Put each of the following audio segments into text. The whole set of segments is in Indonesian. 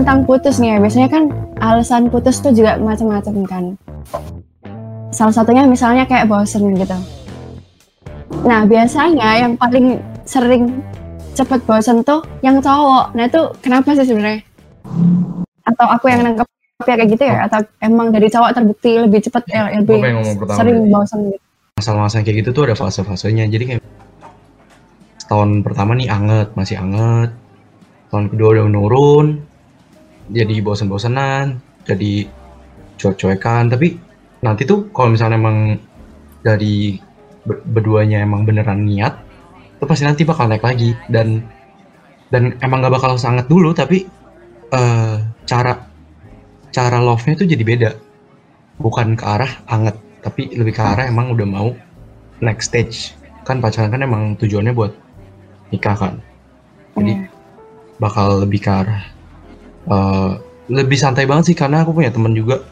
tentang putus nih ya, biasanya kan alasan putus tuh juga macam-macam kan. Salah satunya misalnya kayak bosen gitu. Nah biasanya yang paling sering cepet bosen tuh yang cowok. Nah itu kenapa sih sebenarnya? Atau aku yang nangkep kayak gitu ya? Atau emang dari cowok terbukti lebih cepet ya, lebih sering bosen gitu? Masalah-masalah kayak gitu tuh ada fase-fasenya. Jadi kayak tahun pertama nih anget, masih anget. Tahun kedua udah menurun, jadi bosen-bosenan, jadi cuek-cuekan. Tapi nanti tuh kalau misalnya emang dari be- beduanya emang beneran niat, itu pasti nanti bakal naik lagi dan dan emang gak bakal sangat dulu tapi eh, cara cara love-nya tuh jadi beda bukan ke arah anget tapi lebih ke arah emang udah mau next stage kan pacaran kan emang tujuannya buat nikah kan jadi Iya. bakal lebih ke arah eh, lebih santai banget sih karena aku punya temen juga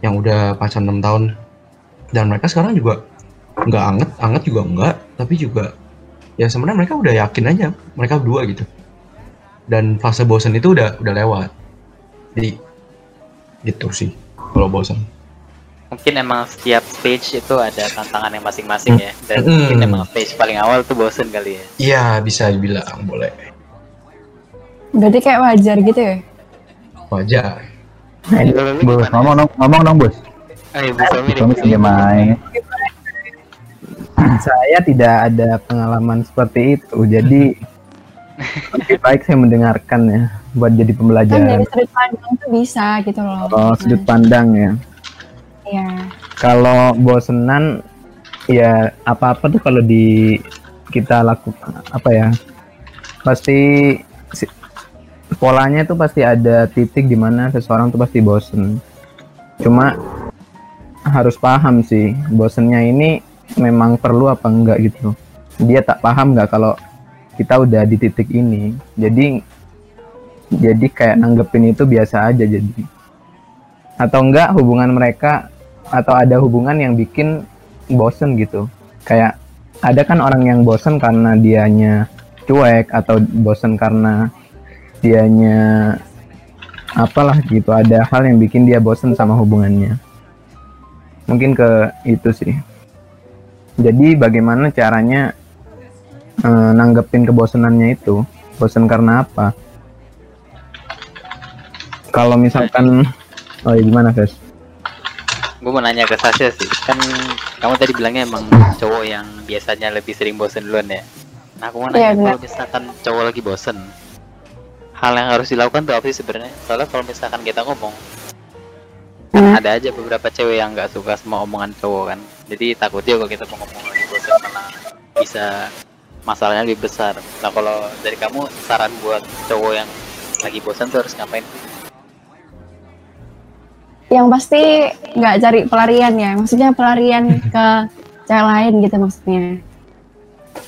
yang udah pacaran 6 tahun. Dan mereka sekarang juga nggak anget anget juga enggak tapi juga ya sebenarnya mereka udah yakin aja mereka berdua gitu. Dan fase bosan itu udah udah lewat. Jadi gitu sih kalau bosan mungkin emang setiap stage itu ada tantangan yang masing-masing ya. Dan Hmm. mungkin emang stage paling awal tuh bosen kali ya. Iya bisa dibilang boleh. Berarti kayak wajar gitu ya? Wajar Eh, Kalau lu bos, ngomong dong, ngomong dong bos. Ayo pinjam Somi. main. Saya tidak ada pengalaman seperti itu, jadi lebih baik saya mendengarkan ya, buat jadi Kan dari pembelajaran. sudut pandang tuh bisa gitu loh. Oh, sudut pandang ya. Iya. Kalau bosenan, ya apa-apa tuh kalau di kita lakukan apa ya, pasti polanya tuh pasti ada titik di mana seseorang tuh pasti bosen. Cuma harus paham sih, bosennya ini memang perlu apa enggak gitu. Dia tak paham nggak kalau kita udah di titik ini. Jadi jadi kayak nanggepin itu biasa aja jadi. Atau enggak hubungan mereka atau ada hubungan yang bikin bosen gitu. Kayak ada kan orang yang bosen karena dianya cuek atau bosen karena dianya apalah gitu ada hal yang bikin dia bosen sama hubungannya. Mungkin ke itu sih. Jadi bagaimana caranya eh, nanggepin kebosenannya itu? Bosen karena apa? Kalau misalkan oh ya gimana guys gue mau nanya ke Sasha sih. Kan kamu tadi bilangnya emang cowok yang biasanya lebih sering bosen duluan ya? Nah aku mau Iya, nanya benar. kalau misalkan cowok lagi bosen hal yang harus dilakukan tuh apa sih sebenarnya soalnya kalau misalkan kita ngomong kan Hmm. ada aja beberapa cewek yang nggak suka sama omongan cowok kan jadi takutnya kalau kita mau ngomong lagi bosen malah bisa masalahnya lebih besar nah kalau dari kamu saran buat cowok yang lagi bosen tuh harus ngapain Yang pasti nggak cari pelarian ya. Maksudnya pelarian ke cewek lain gitu maksudnya.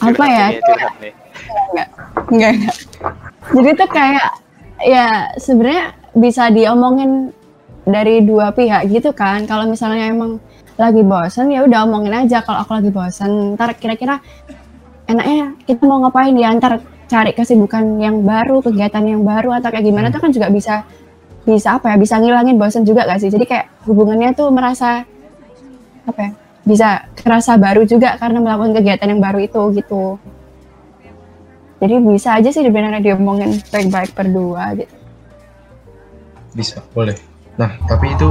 Apa Curhat ya? nih, curhat nih. Enggak, enggak, enggak. Jadi tuh kayak ya sebenarnya bisa diomongin dari dua pihak gitu kan. Kalau misalnya emang lagi bosen ya udah omongin aja kalau aku lagi bosen. Ntar kira-kira enaknya kita mau ngapain ya? Ntar cari kesibukan yang baru, kegiatan yang baru atau kayak gimana tuh kan juga bisa bisa apa ya? Bisa ngilangin bosen juga gak sih? Jadi kayak hubungannya tuh merasa apa ya? Bisa kerasa baru juga karena melakukan kegiatan yang baru itu gitu. Jadi bisa aja sih sebenarnya diomongin baik-baik berdua gitu. bisa boleh nah tapi itu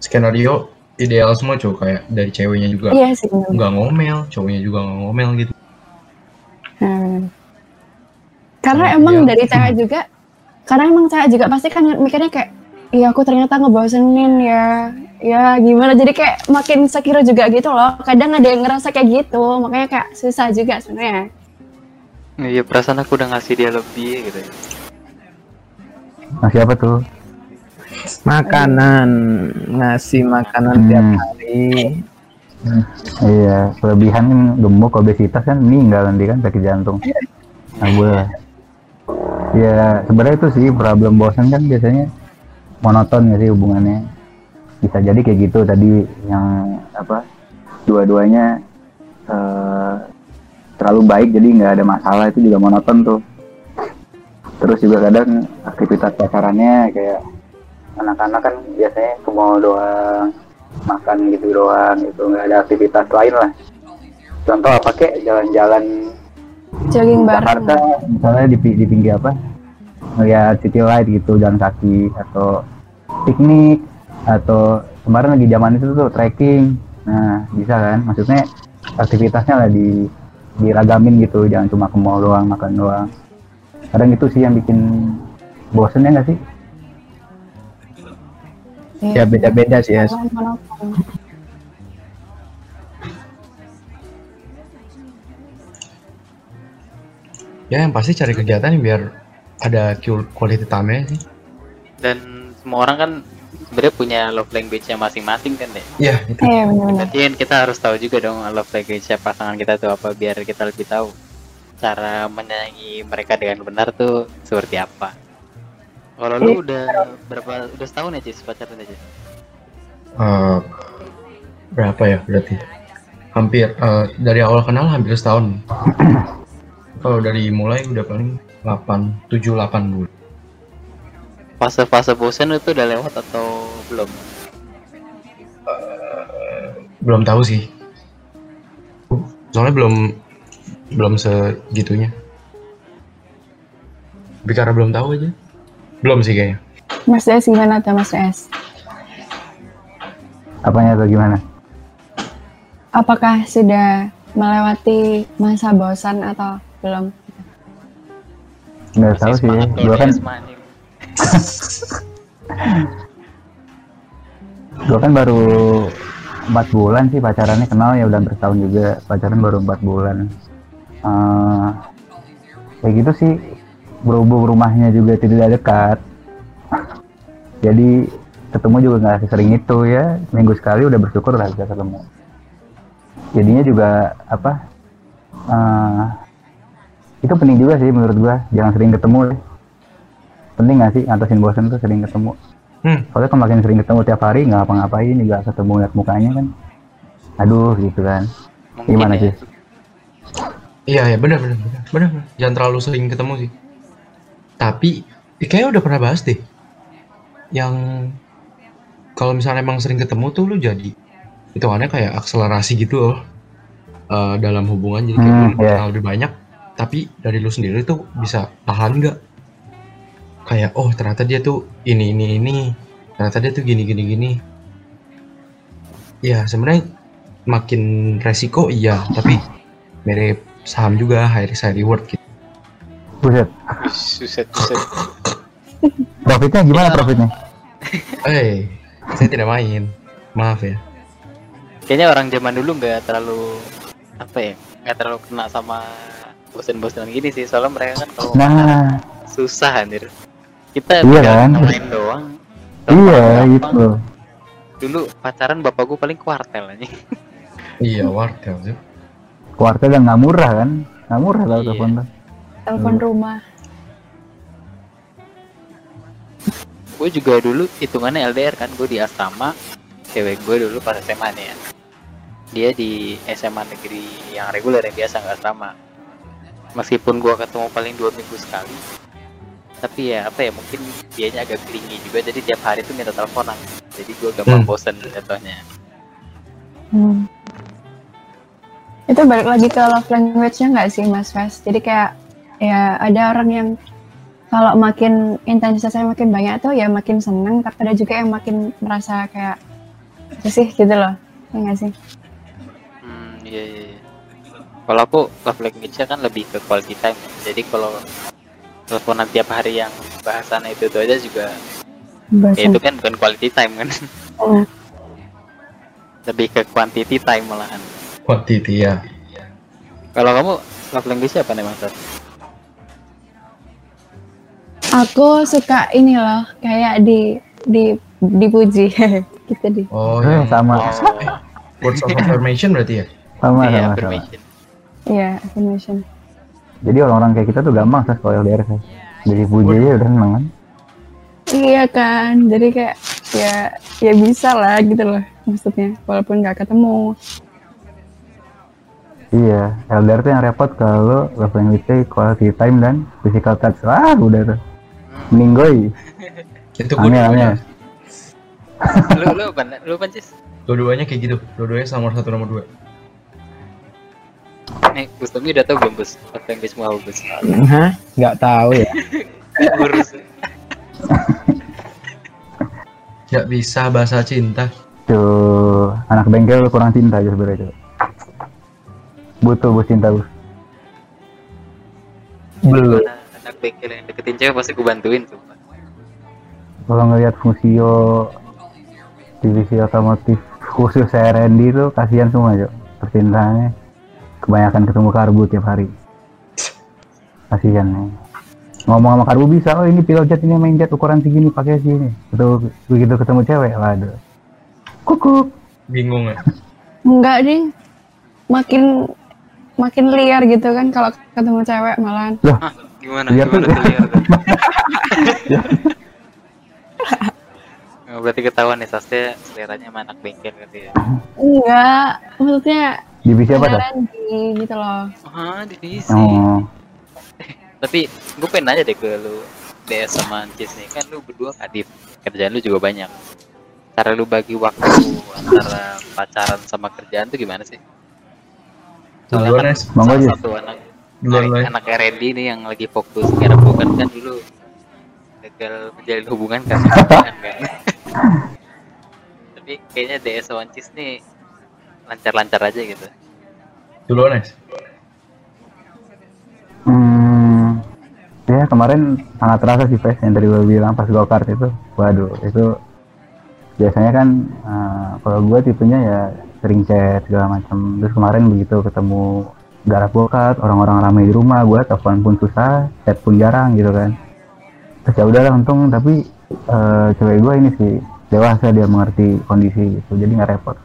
skenario ideal semua cowok kayak dari ceweknya juga Iya sih nggak ngomel cowoknya juga nggak ngomel gitu Nah, karena Sama emang dia. dari cewek juga, karena emang cewek juga pasti kan mikirnya kayak, iya aku ternyata ngebosenin ya, ya gimana. Jadi kayak makin sekira juga gitu loh. Kadang ada yang ngerasa kayak gitu, makanya kayak susah juga sebenarnya. Iya perasaan aku udah ngasih dia lebih gitu. Nah, siapa tuh? makanan ngasih makanan tiap Hmm. hari Iya, kelebihan kan gemuk obesitas kan meninggal nanti kan sakit jantung. Nah, gue ya sebenarnya itu sih problem bosan kan biasanya monoton ya sih hubungannya. Bisa jadi kayak gitu tadi yang apa dua-duanya eh, terlalu baik jadi nggak ada masalah. Itu juga monoton tuh. terus juga kadang aktivitas pacarannya kayak anak-anak kan biasanya ke mall doang makan gitu doang gitu. Nggak ada aktivitas lain lah. Contoh apa kek? Jalan-jalan jogging bareng. Jakarta misalnya di, di pinggir apa? Ngeliat city light gitu jalan kaki atau piknik atau kemarin lagi zaman itu tuh trekking. Nah bisa kan? Maksudnya aktivitasnya lah di diragamin gitu jangan cuma ke mall doang makan doang kadang itu sih yang bikin bosen ya nggak sih ya beda-beda sih ya. Ya yang pasti cari kegiatan biar ada quality time sih. dan semua orang kan sebenarnya punya love language-nya masing-masing kan deh Iya itu. Iya berarti kan kita harus tahu juga dong love language pasangan kita tuh apa biar kita lebih tahu cara menyayangi mereka dengan benar tuh seperti apa kalau lu udah berapa udah setahun ya Cis pacaran aja Eh, berapa ya berarti? Hampir eh, dari awal kenal hampir setahun. Kalau dari mulai udah paling 8, 7, 8 bulan. Fase-fase bosan itu udah lewat atau belum Belum tahu sih. Soalnya belum belum segitunya. Bicara belum tahu aja. Belum sih kayaknya. Mas Des gimana tuh Mas Des? apanya atau gimana Apakah sudah melewati masa bosan atau belum? nggak tahu sih ya. kalau kan gua kan baru empat bulan sih pacarannya kenal ya udah bertahun juga pacaran baru empat bulan. Eh, kayak gitu sih berhubung rumahnya juga tidak dekat. Jadi ketemu juga nggak sering itu ya. Minggu sekali udah bersyukur lah bisa ketemu. Jadinya juga apa eh, itu penting juga sih menurut gua jangan sering ketemu deh penting nggak sih ngatasin bosan tuh sering ketemu Hmm. soalnya kalau makin sering ketemu tiap hari nggak apa-ngapain juga ketemu lihat mukanya kan aduh gitu kan Mungkin Gimana ya. sih? Iya ya benar benar benar. Jangan terlalu sering ketemu sih. Tapi ya, kayaknya udah pernah bahas deh. Yang kalau misalnya emang sering ketemu tuh lu jadi hitungannya kayak akselerasi gitu loh eh, dalam hubungan jadi kayak Hmm, lu iya. kenal lebih banyak tapi dari lu sendiri tuh bisa tahan nggak kayak oh ternyata dia tuh ini ini ini. Ternyata dia tuh gini gini gini. Ya sebenarnya makin resiko iya. Tapi mirip saham juga high risk high reward gitu. Buset. Suset, suset. profitnya gimana profitnya? Eh saya tidak main. Maaf ya. Kayaknya orang zaman dulu nggak terlalu apa ya, nggak terlalu kena sama bosan-bosanan gini sih. Soalnya mereka kan kalau nah. susah anjir. Kita Iya kan? main doang. iya gitu Dulu pacaran bapak gue paling kuartel aja. iya wartel sih keluarga kan nggak murah kan nggak murah tau Iya. telepon Telepon rumah. gue juga dulu hitungannya LDR kan, gue di asrama. Cewek gue dulu pas SMA nih ya. Dia di SMA negeri yang reguler yang biasa nggak asrama. Meskipun gue ketemu paling dua minggu sekali, tapi ya apa ya mungkin dianya agak clingy juga jadi tiap hari tuh minta teleponan jadi gue gampang Hmm. bosen jatuhnya Hmm. Itu balik lagi ke love language-nya nggak sih Mas Fes? Jadi kayak ya ada orang yang kalau makin intensitasnya makin banyak tuh ya makin seneng, tapi ada juga yang makin merasa kayak apa sih gitu loh. Ya nggak sih? Hmm, iya iya. iya. Kalau aku love language-nya kan lebih ke quality time. Jadi kalau teleponan tiap hari yang bahasannya itu, itu aja juga ya itu kan bukan quality time kan. Hmm. lebih ke quantity time malahan. quantity ya Kalau kamu love language-nya apa nih Mas? Aku suka ini loh, kayak di di dipuji gitu deh. oh Eh, yang sama Oh, words of affirmation berarti ya sama iya, sama sama affirmation. Iya, affirmation. Jadi orang-orang kayak kita tuh gampang sih kalau LDR sih jadi puji aja udah seneng kan Iya kan, jadi kayak ya ya bisa lah gitu loh maksudnya, walaupun nggak ketemu. Iya, LDR tuh yang repot kalau love language quality time dan physical touch. Wah, udah tuh. Meninggoy. Itu gue aneh. lu lu lu apa Cis? dua-duanya kayak gitu. Dua-duanya sama nomor satu nomor dua. Nih Bustami udah tau belum bus language mau apa bus Hah? Nggak tahu ya. urus Gak bisa bahasa cinta. Tuh, anak bengkel kurang cinta aja sebenarnya. Butuh bos cinta bos. Belum. Anak bengkel yang deketin cewek pasti gue bantuin tuh Kalau ngelihat Fusio divisi otomotif khusus R&D itu kasihan semua Cuk. Percintaannya kebanyakan ketemu karbu tiap hari. Kasihan nih. Ngomong sama karbu bisa, oh ini pilot jet ini main jet ukuran segini pakai sini. Betul begitu ketemu cewek, waduh. Kukuk. Bingung ya. Enggak ding. Makin makin liar gitu kan kalau ketemu cewek malahan. Hah, gimana Liar gimana tuh. liar tuh Oh, berarti ketahuan nih Sastia seleranya sama anak bengkel kan dia Enggak, maksudnya Divisi apa di gitu loh. ah divisi. Oh, tapi gue pengen nanya deh ke lu DS sama Cis nih. Kan lu berdua kadif kerjaan lu juga banyak. Cara lu bagi waktu antara pacaran sama kerjaan tuh gimana sih? Soalnya kan salah satu anak Duluan, anak, R&D nih yang lagi fokus garap bukan kan dulu. Gagal menjalin hubungan kan. Tapi kayaknya DS sama Cis nih lancar-lancar aja gitu Duluan, Nes. Hmm, ya kemarin sangat terasa sih Pes yang tadi gue bilang pas go kart itu. Waduh, itu biasanya kan eh, kalau gue tipenya ya sering chat segala macam. Terus kemarin begitu ketemu garap go kart, orang-orang ramai di rumah, gue telepon pun susah, chat pun jarang gitu kan. Terus ya udahlah untung tapi eh, cewek gue ini sih dewasa dia mengerti kondisi gitu, jadi nggak repot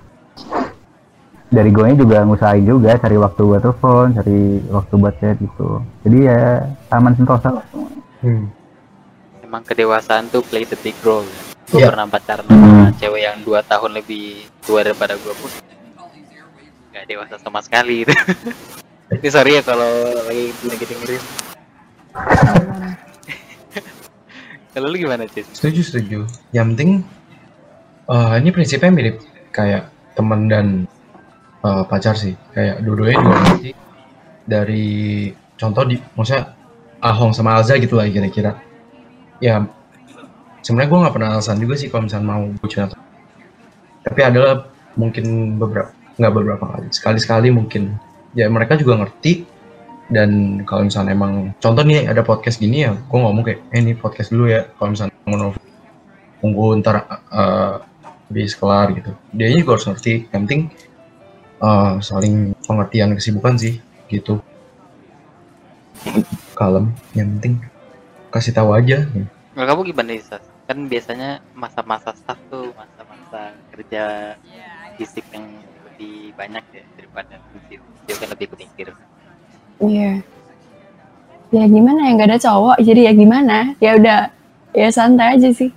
dari gue juga ngusahain juga cari waktu buat telepon, cari waktu buat chat gitu. Jadi ya aman sentosa. Hmm. emang kedewasaan tuh play the big role ya. gue Iya. pernah pacaran sama cewek yang dua tahun lebih tua daripada gue pun gak dewasa sama sekali gitu ini sorry ya kalau lagi lagi dengerin kalau lu gimana Cis? Setuju, setuju. Yang penting, eh, ini prinsipnya mirip kayak teman dan eh, pacar sih. Kayak dua-duanya juga ngerti dari contoh di, maksudnya Ahong sama Alza gitu lah kira-kira. Ya, sebenarnya gue nggak pernah alasan juga sih kalau misalnya mau bucin atau. Tapi adalah mungkin beberapa, nggak beberapa kali, sekali-sekali mungkin. Ya mereka juga ngerti dan kalau misalnya emang contoh nih ada podcast gini ya gue ngomong kayak eh ini podcast dulu ya kalau misalnya mau nelfon, tunggu ntar uh, habis kelar gitu dia juga harus ngerti yang penting uh, saling pengertian kesibukan sih gitu kalem yang penting kasih tahu aja Kalau kamu gimana nih Sas? Kan biasanya masa-masa staff tuh masa-masa kerja fisik yang lebih banyak ya daripada fungsi. Dia kan lebih kepikir. Iya. Ya gimana ya nggak ada cowok jadi ya gimana? Ya udah ya santai aja sih.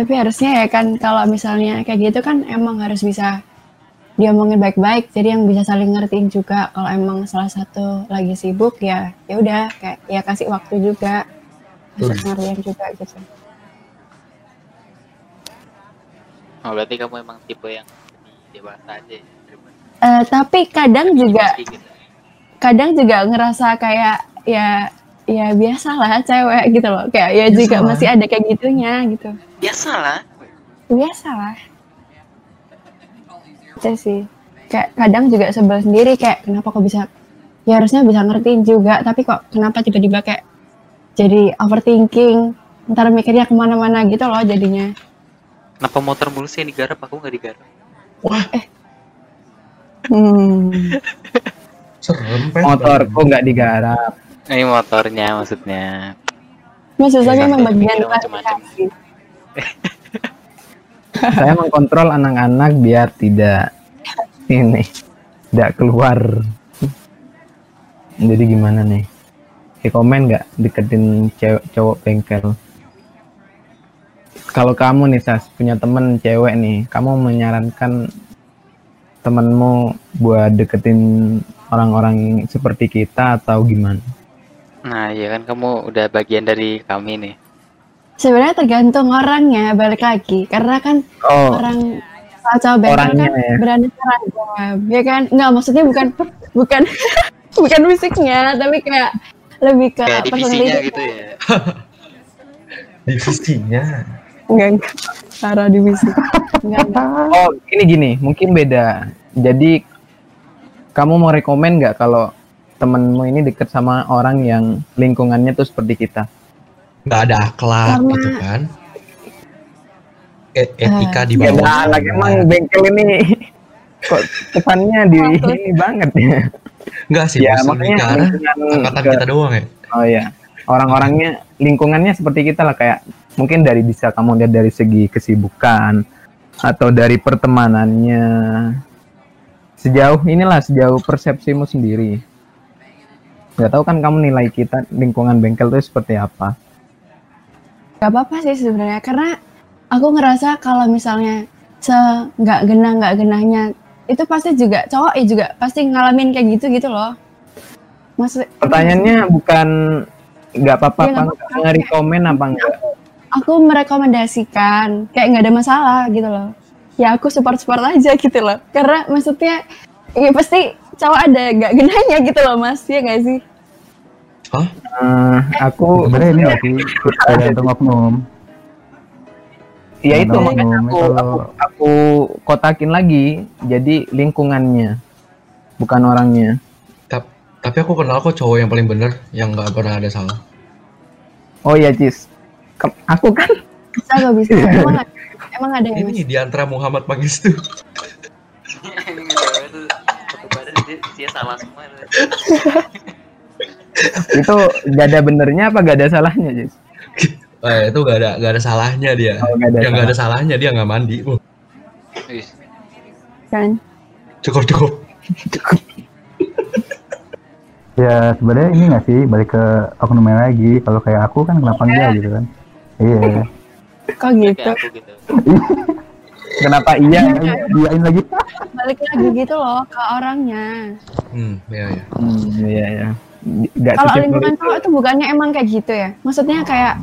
Tapi harusnya ya kan kalau misalnya kayak gitu kan emang harus bisa diomongin baik-baik. Jadi yang bisa saling ngertiin juga kalau emang salah satu lagi sibuk ya ya udah kayak ya kasih waktu juga kasih pengertian juga gitu. Oh, berarti kamu emang tipe yang dewasa aja ya Eh, tapi kadang juga gitu. kadang juga ngerasa kayak ya ya biasa lah cewek gitu loh. Kayak ya Biasa juga masih ada kayak gitunya gitu Biasalah. biasa lah itu sih kayak kadang juga sebel sendiri kayak kenapa kok bisa ya harusnya bisa ngertiin juga tapi kok kenapa tiba-tiba kayak jadi overthinking ntar mikirnya ke mana-mana gitu loh jadinya Kenapa motor mulu sih yang digarap? Aku nggak digarap. wah hmm. serem Pes. Motorku nggak digarap. Ini motornya maksudnya. maksudnya Ya, memang bagian macam-macam. Saya mengkontrol anak-anak biar tidak ini tidak keluar. Jadi gimana nih? Komen nggak deketin cewek cowok bengkel? kalau kamu nih Sas punya temen cewek nih, kamu menyarankan temenmu buat deketin orang-orang seperti kita atau gimana? Nah, iya kan kamu udah bagian dari kami nih. Sebenarnya tergantung orangnya balik lagi karena kan Oh, orang cowok bengkel kan ya. beraneka ragam ya kan nggak maksudnya bukan bukan bukan fisiknya tapi kayak lebih ke Kayak divisinya gitu ya. divisinya enggak enggak cara divisi enggak, enggak. oh ini gini, mungkin beda. Jadi kamu mau rekomen nggak kalau temenmu ini deket sama orang yang lingkungannya tuh seperti kita? Nggak ada akhlak Karena- gitu kan E- etika Eh, di Ya bawah nah, lagi emang bengkel ini kok kesannya di ini banget ya. nggak sih Ya, bos, lebih makanya ke arah lingkungan angkatan ke- kita doang ya Oh iya, orang-orangnya lingkungannya seperti kita lah kayak mungkin dari bisa kamu lihat dari segi kesibukan atau dari pertemanannya. Sejauh inilah sejauh persepsimu sendiri. Gak tahu kan kamu nilai kita lingkungan bengkel itu seperti apa? Gak apa-apa sih sebenarnya karena aku ngerasa kalau misalnya se nggak genah nggak genahnya itu pasti juga cowok ya juga pasti ngalamin kayak gitu gitu loh. Maksud Pertanyaannya bukan nggak apa-apa Iya, apa nggak nggak nge-recommend apa enggak? aku merekomendasikan kayak nggak ada masalah gitu loh. Ya aku support support aja gitu loh. Karena maksudnya ya pasti cowok ada nggak genahnya gitu loh mas ya nggak sih Hah? Eh, aku sebenarnya ini? Nggak sih? tergantung oknum ya itu makanya aku, Kalau- aku aku kotakin lagi. Jadi lingkungannya bukan orangnya. Tap- tapi aku kenal kok cowok yang paling bener yang nggak pernah ada salah. Oh ya Cis Ke- aku kan bisa gak bisa emang ada, emang ada ya mas ini di antara Muhammad cewek tuh. Dia salah semua. itu gak ada benernya apa gak ada salahnya Cis eh, itu gak ada gak ada salahnya dia. Oh, nggak ada yang gak ada salahnya dia nggak mandi Uh, Wih, kan? Cukup cukup. Ya sebenarnya ini nggak sih balik ke oknumnya lagi. Kalau kayak aku kan kenapa enggak gitu kan? Iya. Kok gitu? gitu. kenapa iya? Diain lagi. Balik lagi gitu loh ke orangnya. Hmm ya ya hmm, iya ya Gak kalau lingkungan cowok itu bukannya emang kayak gitu ya? Maksudnya kayak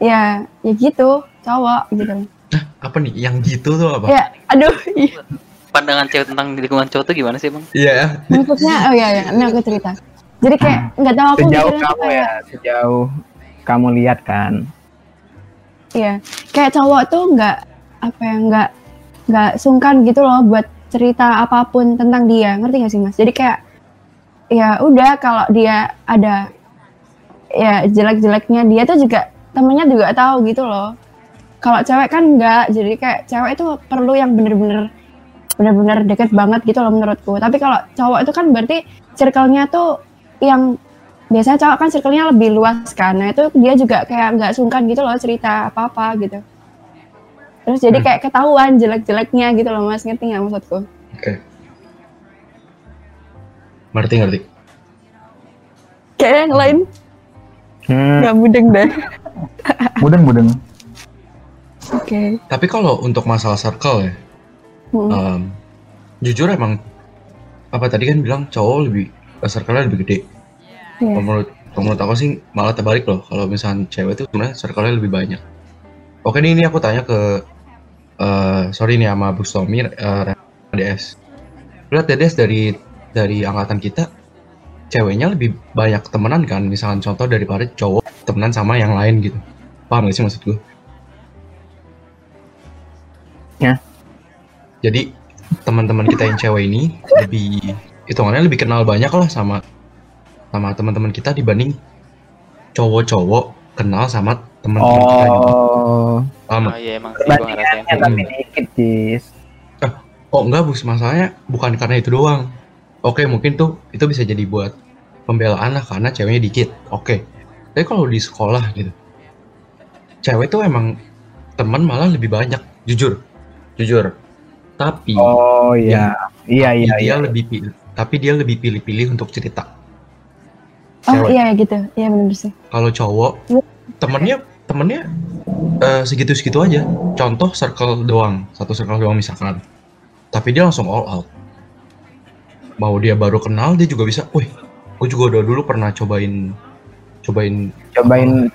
ya ya gitu cowok gitu. Loh apa nih? Yang gitu tuh apa? Ya aduh iya. Pandangan cewek tentang lingkungan cowok tuh gimana sih, Bang? iya. Maksudnya oh iya ya ini aku cerita. Jadi kayak nggak tahu aku sejauh kamu kayak ya sejauh kamu lihat kan? Iya. Kayak cowok tuh nggak apa ya nggak nggak sungkan gitu loh buat cerita apa pun tentang dia. Ngerti gak sih mas? Jadi kayak ya udah kalau dia ada ya jelek-jeleknya dia tuh juga temennya juga tahu gitu loh. Kalau cewek kan enggak jadi kayak cewek itu perlu yang bener-bener bener-bener deket banget gitu loh menurutku. Tapi kalau cowok itu kan berarti circle-nya tuh yang biasanya cowok kan circle-nya lebih luas kan. Nah itu dia juga kayak nggak sungkan gitu loh cerita apa-apa gitu. Terus jadi Hmm. kayak ketahuan jelek-jeleknya gitu loh mas. Ngerti nggak maksudku? Oke ngerti ngerti. Kayak yang lain hmm, nggak mudeng deh. Mudeng mudeng. Oke. Tapi kalau untuk masalah circle ya Hmm. em, jujur emang apa tadi kan bilang cowok lebih circle-nya lebih gede. Iya. Kalau menurut kalau menurut aku sih malah terbalik loh kalau misalnya cewek itu sebenarnya circle-nya lebih banyak. Oke nih ini aku tanya ke eh sorry nih sama Bu Stomi eh, DS lihat DS dari dari angkatan kita ceweknya lebih banyak temenan kan misalnya contoh daripada cowok temenan sama yang lain gitu paham gak sih maksud gue Ya. jadi teman-teman kita yang cewek ini lebih hitungannya lebih kenal banyak lah sama sama teman-teman kita dibanding cowok-cowok kenal sama teman-teman kita gitu. oh Paham Oh nggak? iya emang sih kayak tapi dikit Cis Oh enggak bus, masalahnya bukan karena itu doang. Oke mungkin tuh itu bisa jadi buat pembelaan lah karena ceweknya dikit. Oke. Tapi kalau di sekolah gitu, cewek tuh emang teman malah lebih banyak. Jujur, jujur. Tapi oh iya iya tapi iya dia iya lebih pilih, tapi dia lebih pilih-pilih untuk cerita. oh Cewek. iya gitu iya benar sih Kalau cowok Iya. temennya temennya eh, segitu-segitu aja. Contoh circle doang, satu circle doang misalkan. Tapi dia langsung all out. Mau dia baru kenal, dia juga bisa. Wih, gue juga udah dulu pernah cobain, cobain. cobain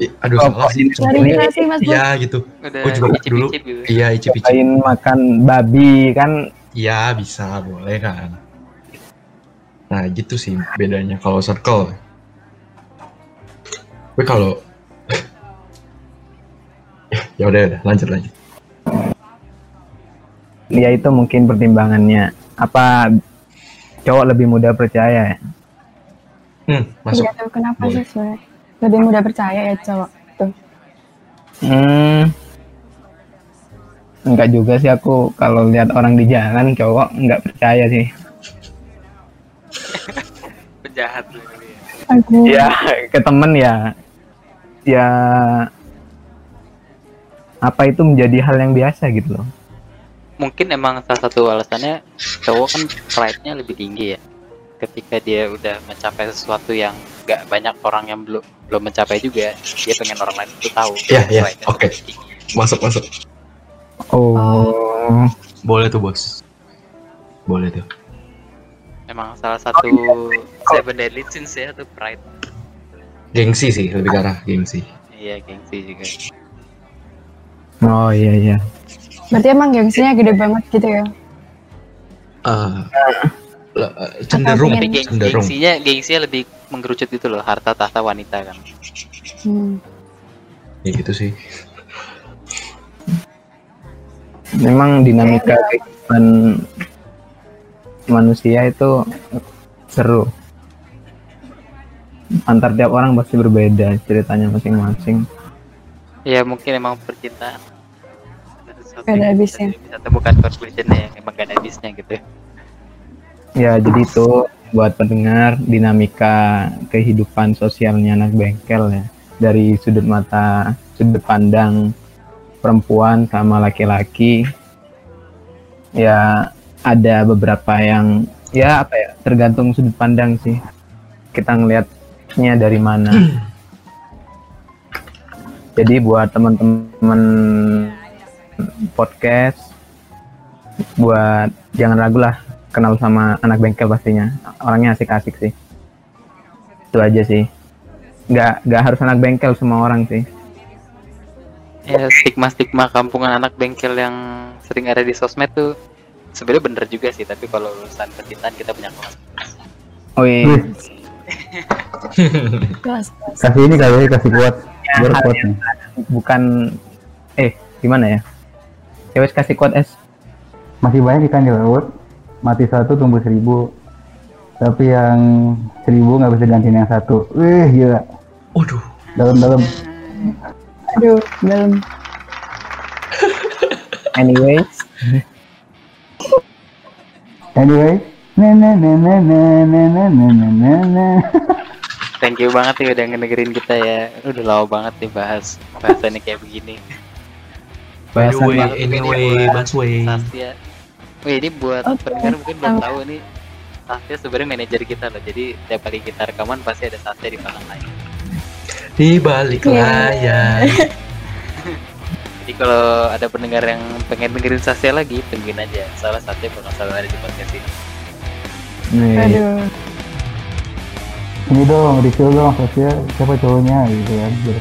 Ih, aduh Oh, salah sih. Bud. Iya gitu. Gua juga dulu. icip-icip gitu. Iya icip-icip. cobain makan babi kan Iya bisa, boleh kan. Nah gitu sih bedanya kalau circle. Tapi kalau ya udah udah lanjut lanjut. ya itu mungkin pertimbangannya apa cowok lebih mudah percaya ya Hmm, masuk. Iya tuh kenapa Boleh. sih sebenarnya lebih mudah percaya ya cowok tuh. hmm enggak juga sih aku kalau lihat orang di jalan cowok enggak percaya sih Penjahat lu. Aku ya ke temen ya ya apa itu menjadi hal yang biasa gitu loh Mungkin emang salah satu alasannya cowok kan pride-nya lebih tinggi ya. Ketika dia udah mencapai sesuatu yang nggak banyak orang yang belum belum mencapai juga, dia pengen orang lain itu tahu. Iya, iya, oke. Masuk masuk. oh Boleh tuh bos. Boleh tuh. Emang salah satu seven deadly sins ya tuh pride. Gengsi sih lebih ke arah gengsi. Iya, gengsi juga. oh iya iya berarti emang gengsinya gede banget gitu ya. Eh, le- eh, cenderung Tapi geng- cenderung. gengsinya, gengsinya lebih menggerucut itu loh, harta tahta wanita kan. Hmm. Ya gitu sih. memang dinamika kehidupan manusia itu seru antar tiap orang pasti berbeda ceritanya masing-masing Ya mungkin emang percintaan. Gak ada yang habisnya. Bisa, bisa temukan conclusionnya yang emang gak ada habisnya gitu. ya jadi itu buat pendengar dinamika kehidupan sosialnya anak bengkel ya. Dari sudut mata sudut pandang perempuan sama laki-laki. Ya ada beberapa yang ya apa ya tergantung sudut pandang sih. Kita ngelihatnya dari mana. Jadi buat teman-teman podcast buat jangan ragu lah kenal sama anak bengkel pastinya. Orangnya asik-asik sih. Itu aja sih. Nggak nggak harus anak bengkel semua orang sih. Ya stigma-stigma kampungan anak bengkel yang sering ada di sosmed tuh sebenarnya bener juga sih, tapi kalau urusan percintaan kita punya kelas. oh iya. Kasih ini kali ya, kasih kuat. Hal kuat nih. bukan eh gimana ya ya wes kasih quote es Masih banyak ikan di laut, mati satu tumbuh seribu. Tapi yang seribu nggak bisa gantiin yang satu. Wih, gila. Waduh. Dalam-dalam. Aduh, dalam. anyways Anyway, nah nah nah nah nah nah nah nah nah nah nah. Thank you banget nih udah ngedengerin kita ya. Udah lama banget nih bahas bahasannya kayak begini. By the Bahasan way, banget anyway, Basway. Sastia. Wih ini buat Oh, pendengar mungkin belum tahu. nih. Sastia sebenarnya manajer kita loh. Jadi tiap kali kita rekaman pasti ada Sastia di belakang layar. Di balik Iya. layar. Jadi kalau ada pendengar yang pengen dengerin Sastia lagi, tungguin aja. Salah Sastia bakal selalu ada di podcast ini. Nih, Aduh. Ini dong, review dong, sosial siapa cowoknya gitu kan. Biar